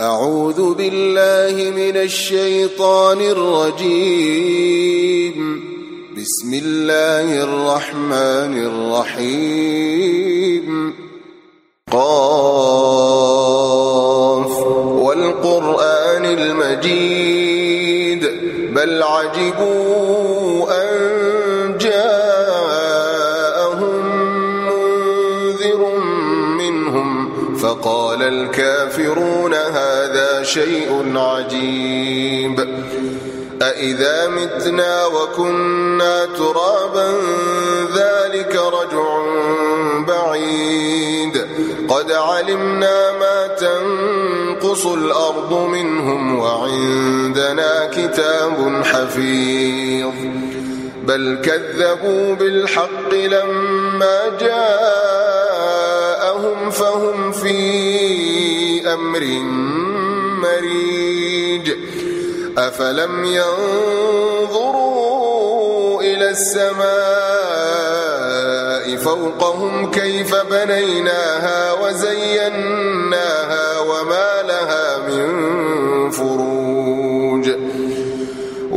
أعوذ بالله من الشيطان الرجيم. بسم الله الرحمن الرحيم. قاف. والقرآن المجيد. بل عجبوا فقال الكافرون هذا شيء عجيب. أإذا متنا وكنا ترابا ذلك رجع بعيد. قد علمنا ما تنقص الأرض منهم وعندنا كتاب حفيظ. بل كذبوا بالحق لما جاءهم أمر مريج. أفلم ينظروا إلى السماء فوقهم كيف بنيناها وزيناها وما لها من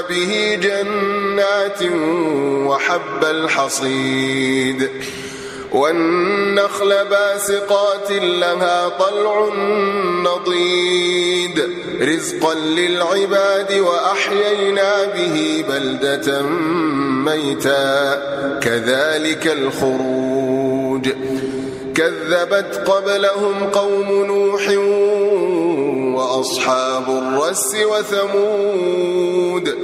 به جنات وحب الحصيد والنخل باسقات لها طلع نضيد رزقا للعباد وأحيينا به بلدة ميتا كذلك الخروج كذبت قبلهم قوم نوح وأصحاب الرس وثمود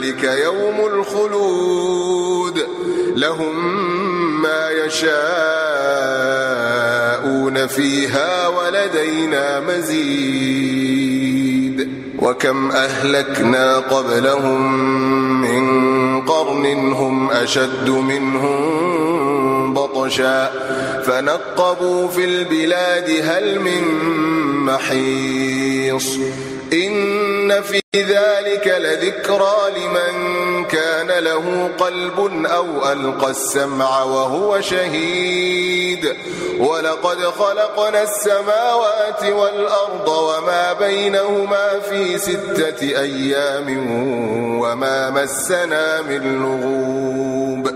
ذلك يوم الخلود. لهم ما يشاءون فيها ولدينا مزيد. وكم أهلكنا قبلهم من قرن هم أشد منهم بطشا. فنقبوا في البلاد هل من محيص. إن في ذلك لذكرى لمن كان له قلب أو ألقى السمع وهو شهيد. ولقد خلقنا السماوات والأرض وما بينهما في ستة أيام وما مسنا من لغوب.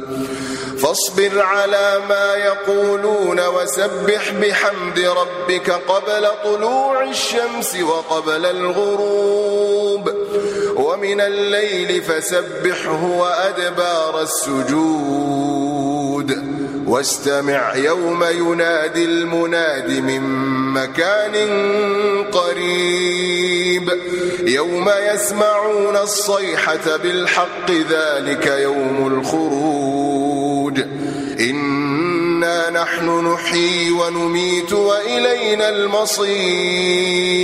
فاصبر على ما يقولون وسبح بحمد ربك قبل طلوع الشمس وقبل الغروب. ومن الليل فسبحه وأدبار السجود. واستمع يوم ينادي المناد من مكان قريب. يوم يسمعون الصيحة بالحق ذلك يوم الخروج. إنا نحن نحيي ونميت وإلينا المصير.